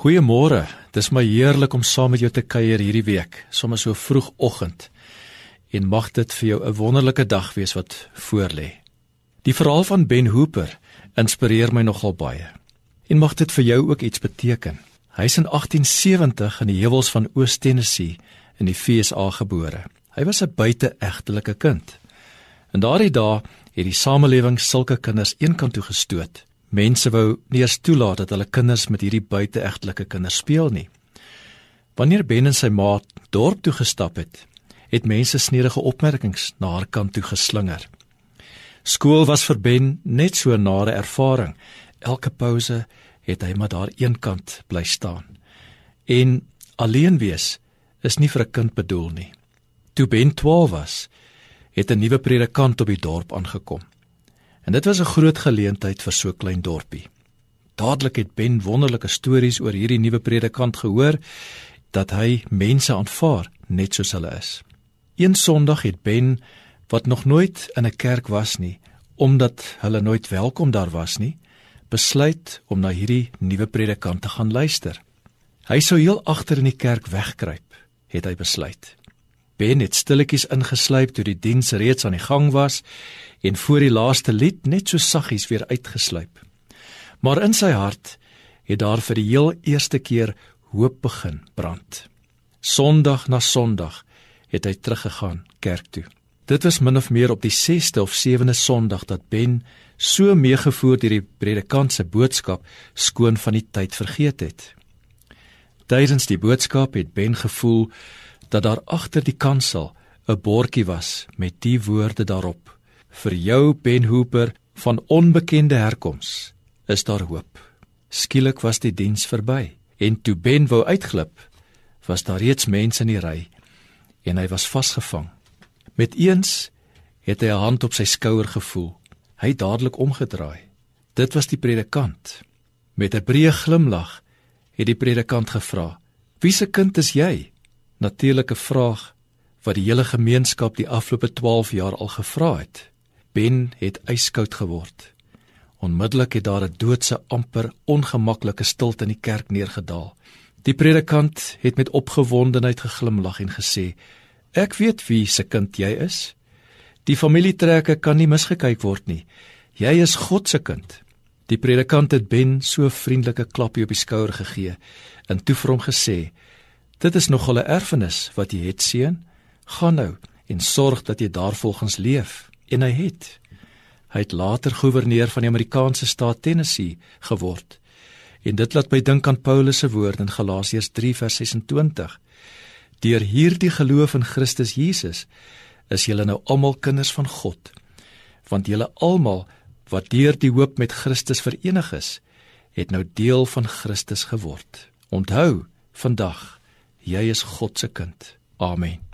Goeiemôre. Dis my heerlik om saam met jou te kuier hierdie week, sommer so vroegoggend. En mag dit vir jou 'n wonderlike dag wees wat voorlê. Die verhaal van Ben Hooper inspireer my nogal baie. En mag dit vir jou ook iets beteken. Hy's in 1870 in die heuwels van Oos-Tennessee in die VSA gebore. Hy was 'n buiteegtelike kind. In daardie dae het die samelewing sulke kinders eenkant toe gestoot. Mense wou nie eens toelaat dat hulle kinders met hierdie buiteegtelike kinders speel nie. Wanneer Ben en sy ma dorp toe gestap het, het mense snedige opmerkings na haar kant toe geslinger. Skool was vir Ben net so 'n nare ervaring. Elke pouse het hy maar daar eenkant bly staan. En alleen wees is nie vir 'n kind bedoel nie. Toe Ben 12 was, het 'n nuwe predikant op die dorp aangekom. En dit was 'n groot geleentheid vir so 'n klein dorpie. Dadelik het Ben wonderlike stories oor hierdie nuwe predikant gehoor dat hy mense aanvaar net soos hulle is. Een Sondag het Ben wat nog nooit in 'n kerk was nie, omdat hulle nooit welkom daar was nie, besluit om na hierdie nuwe predikant te gaan luister. Hy sou heel agter in die kerk wegkruip, het hy besluit. Ben het stilletjies ingesluip toe die diens reeds aan die gang was en voor die laaste lied net so saggies weer uitgesluip. Maar in sy hart het daar vir die heel eerste keer hoop begin brand. Sondag na Sondag het hy teruggegaan kerk toe. Dit was min of meer op die 6ste of 7de Sondag dat Ben so meegevoer deur die predikant se boodskap skoon van die tyd vergeet het. Tydens die boodskap het Ben gevoel dat daar agter die kansel 'n bordjie was met die woorde daarop: Vir jou Ben Hooper van onbekende herkoms is daar hoop. Skielik was die diens verby en toe Ben wou uitglip, was daar reeds mense in die ry en hy was vasgevang. Met eens het hy 'n hand op sy skouer gevoel. Hy het dadelik omgedraai. Dit was die predikant. Met 'n breë glimlag het die predikant gevra: "Wie se kind is jy?" Natuurlike vraag wat die hele gemeenskap die afgelope 12 jaar al gevra het. Ben het yskoud geword. Onmiddellik het daar 'n doodse amper ongemaklike stilte in die kerk neergedaal. Die predikant het met opgewondenheid geglimlag en gesê: "Ek weet wie se kind jy is. Die familietrekke kan nie misgekyk word nie. Jy is God se kind." Die predikant het Ben so vriendelike klapjie op die skouer gegee en toe vir hom gesê: Dit is nogal 'n erfenis wat jy het, seun. Gaan nou en sorg dat jy daarvolgens leef. En hy het. Hy het later goewerneur van die Amerikaanse staat Tennessee geword. En dit laat my dink aan Paulus se woorde in Galasiërs 3:26. Deur hierdie geloof in Christus Jesus is julle nou almal kinders van God. Want julle almal wat deur die hoop met Christus verenig is, het nou deel van Christus geword. Onthou vandag Jy is God se kind. Amen.